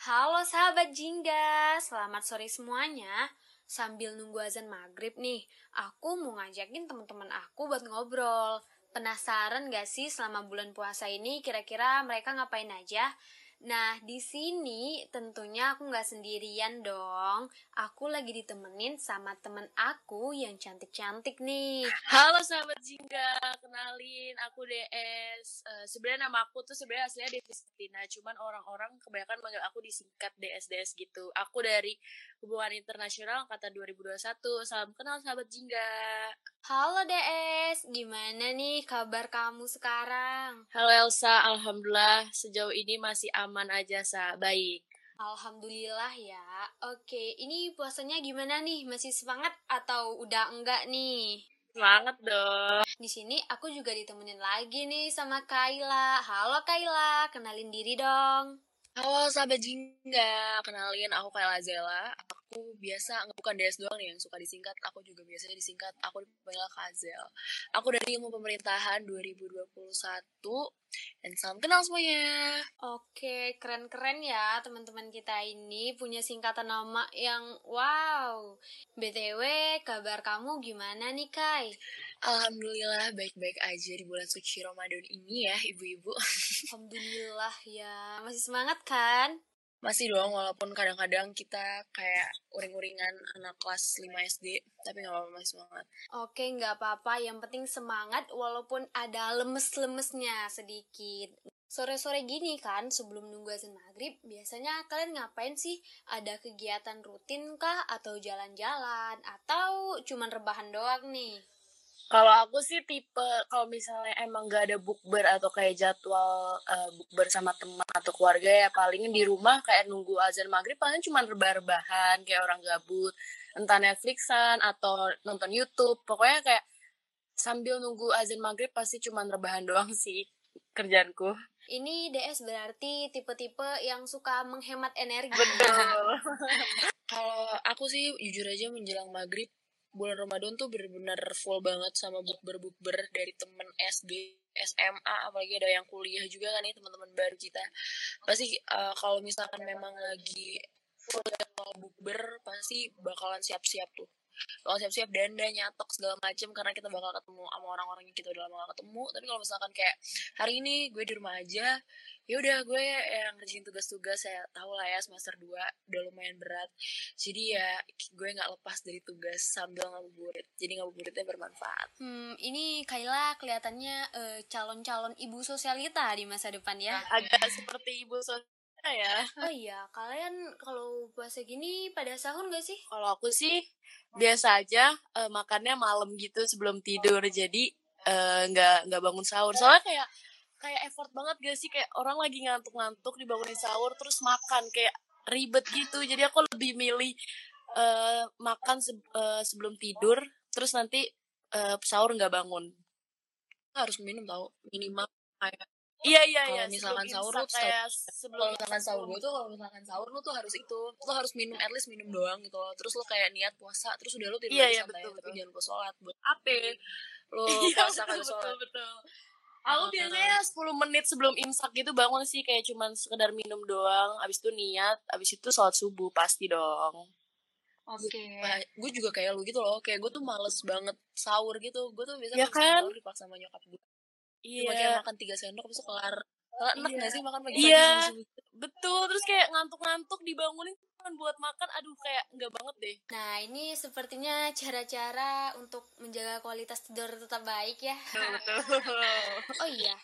Halo sahabat Jingga, selamat sore semuanya. Sambil nunggu azan maghrib nih, aku mau ngajakin teman-teman aku buat ngobrol. Penasaran gak sih selama bulan puasa ini kira-kira mereka ngapain aja? Nah, di sini tentunya aku nggak sendirian dong. Aku lagi ditemenin sama temen aku yang cantik-cantik nih. Halo sahabat Jingga, kenalin aku DS. Uh, sebenarnya nama aku tuh sebenarnya aslinya Devistina, cuman orang-orang kebanyakan manggil aku disingkat DS DS gitu. Aku dari Hubungan Internasional angkatan 2021. Salam kenal sahabat Jingga. Halo DS, gimana nih kabar kamu sekarang? Halo Elsa, alhamdulillah sejauh ini masih aman aja sa, baik. Alhamdulillah ya. Oke, ini puasanya gimana nih? Masih semangat atau udah enggak nih? Semangat dong. Di sini aku juga ditemenin lagi nih sama Kaila. Halo Kaila, kenalin diri dong. Halo sahabat Jingga, kenalin aku Kayla Zela. Aku biasa, bukan DS doang nih yang suka disingkat, aku juga biasanya disingkat, aku dipanggil Kazel. Aku dari ilmu pemerintahan 2021, dan salam kenal semuanya. Oke, keren-keren ya teman-teman kita ini punya singkatan nama yang wow. BTW, kabar kamu gimana nih Kai? Alhamdulillah baik-baik aja di bulan suci Ramadan ini ya ibu-ibu. Alhamdulillah ya, masih semangat kan? Masih dong, walaupun kadang-kadang kita kayak uring-uringan anak kelas 5 SD, tapi nggak apa-apa semangat. Oke, nggak apa-apa, yang penting semangat walaupun ada lemes-lemesnya sedikit. Sore-sore gini kan, sebelum nunggu azan maghrib, biasanya kalian ngapain sih? Ada kegiatan rutin kah? Atau jalan-jalan? Atau cuman rebahan doang nih? Kalau aku sih tipe kalau misalnya emang gak ada bukber atau kayak jadwal uh, bukber sama teman atau keluarga ya paling di rumah kayak nunggu azan maghrib paling cuma rebah-rebahan kayak orang gabut entah Netflixan atau nonton YouTube pokoknya kayak sambil nunggu azan maghrib pasti cuma rebahan doang sih kerjaanku. Ini DS berarti tipe-tipe yang suka menghemat energi. Betul. Kalau aku sih jujur aja menjelang maghrib bulan Ramadan tuh benar-benar full banget sama bukber-bukber dari temen SD, SMA, apalagi ada yang kuliah juga kan nih teman-teman baru kita. Pasti uh, kalau misalkan memang lagi full bukber pasti bakalan siap-siap tuh kalau siap-siap danda nyatok segala macem karena kita bakal ketemu sama orang-orang yang kita udah lama gak ketemu. Tapi kalau misalkan kayak hari ini gue di rumah aja ya udah gue yang ngerjain tugas-tugas saya tahu lah ya semester 2 udah lumayan berat. Jadi ya gue nggak lepas dari tugas sambil ngabuburit. Jadi ngabuburitnya bermanfaat. Hmm ini Kaila kelihatannya uh, calon-calon ibu sosialita di masa depan ya. Agak seperti ibu sosialita ya. Oh iya, kalian kalau puasa gini pada sahur gak sih? Kalau aku sih biasa aja uh, makannya malam gitu sebelum tidur. Jadi eh, nggak uh, nggak bangun sahur. Soalnya kayak kayak effort banget gak sih kayak orang lagi ngantuk-ngantuk dibangunin sahur terus makan kayak ribet gitu. Jadi aku lebih milih uh, makan se uh, sebelum tidur terus nanti uh, sahur nggak bangun. Harus minum tau minimal kayak Iya iya iya. Kalau misalkan sahur lu kayak sebelum kalau misalkan sahur gue tuh kalau misalkan sahur lu tuh harus itu, lu harus minum at least minum doang gitu loh. Terus lu kayak niat puasa, terus udah lu tidur iya, iya, santai, betul, tapi betul. jangan lupa sholat buat apa? Lu iya, puasa kan sholat. Betul, betul. Aku oh, biasanya sepuluh menit sebelum imsak gitu bangun sih kayak cuman sekedar minum doang, abis itu niat, abis itu sholat subuh pasti dong. Oke. Okay. Nah, gue juga kayak lu gitu loh, kayak gue tuh males banget sahur gitu. Gue tuh biasanya ya kan? sahur dipaksa sama nyokap gue iya. cuma kayak makan tiga sendok itu kelar kelar enak iya. gak sih makan pagi-pagi iya. betul terus kayak ngantuk-ngantuk dibangunin kan buat makan aduh kayak enggak banget deh nah ini sepertinya cara-cara untuk menjaga kualitas tidur tetap baik ya betul oh iya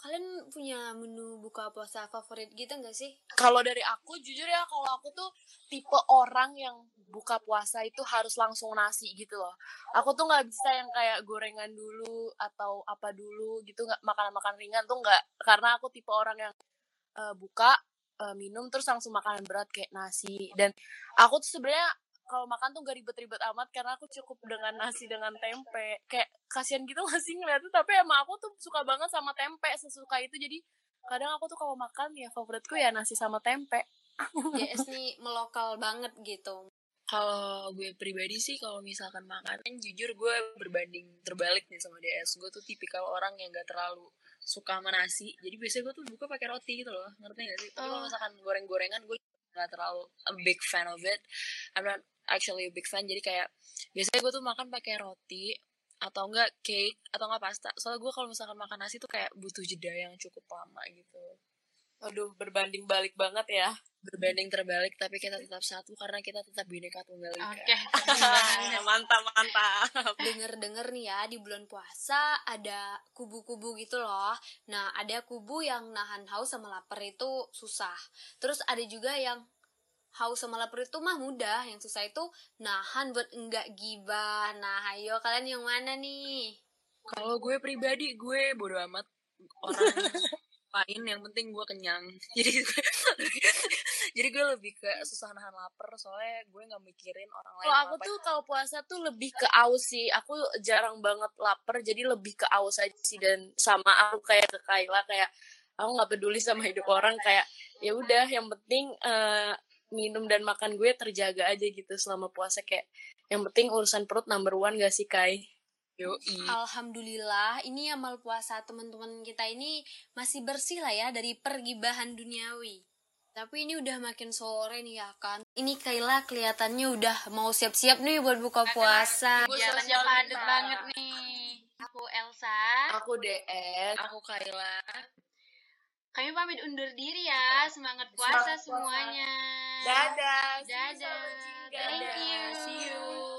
kalian punya menu buka puasa favorit gitu gak sih? Kalau dari aku jujur ya kalau aku tuh tipe orang yang buka puasa itu harus langsung nasi gitu loh. Aku tuh nggak bisa yang kayak gorengan dulu atau apa dulu gitu nggak makan-makan ringan tuh nggak. Karena aku tipe orang yang uh, buka uh, minum terus langsung makanan berat kayak nasi. Dan aku tuh sebenarnya kalau makan tuh gak ribet-ribet amat karena aku cukup dengan nasi dengan tempe. Kayak kasihan gitu gak sih ngeliatnya? Tapi emang aku tuh suka banget sama tempe sesuka itu. Jadi kadang aku tuh kalau makan ya favoritku ya nasi sama tempe. JS nih melokal banget gitu kalau gue pribadi sih kalau misalkan makan jujur gue berbanding terbalik nih sama DS. Gue tuh tipikal orang yang gak terlalu suka sama nasi. Jadi biasanya gue tuh buka pakai roti gitu loh. Ngerti gak sih? Tapi kalau oh. misalkan goreng-gorengan gue nggak terlalu a big fan of it. I'm not actually a big fan. Jadi kayak biasanya gue tuh makan pakai roti atau enggak cake atau enggak pasta. Soalnya gue kalau misalkan makan nasi tuh kayak butuh jeda yang cukup lama gitu Aduh, berbanding balik banget ya. berbanding terbalik tapi kita tetap satu karena kita tetap bineka tunggal ika Oke. mantap, mantap. Denger-denger nih ya di bulan puasa ada kubu-kubu gitu loh. Nah, ada kubu yang nahan haus sama lapar itu susah. Terus ada juga yang haus sama lapar itu mah mudah. Yang susah itu nahan buat enggak gibah. Nah, ayo kalian yang mana nih? kalau gue pribadi gue bodo amat orang lain yang penting gue kenyang jadi gue jadi gue lebih ke susah nahan lapar soalnya gue nggak mikirin orang lain Kalau aku ngapain. tuh kalau puasa tuh lebih ke aus sih. Aku jarang banget lapar, jadi lebih ke aus aja sih dan sama aku kayak ke Kayla kayak aku nggak peduli sama hidup orang kayak ya udah yang penting eh, minum dan makan gue terjaga aja gitu selama puasa kayak yang penting urusan perut number one gak sih Kai? Yoi. Alhamdulillah, ini amal puasa teman-teman kita ini masih bersih lah ya dari pergibahan duniawi. Tapi ini udah makin sore nih ya kan. Ini Kayla kelihatannya udah mau siap-siap nih buat buka puasa. Kegiatannya padat banget nih. Aku Elsa. Aku DS. aku Kayla Kami pamit undur diri ya. Semangat puasa Semangat puasa. semuanya. Dadah. Dadah. Thank you. See you.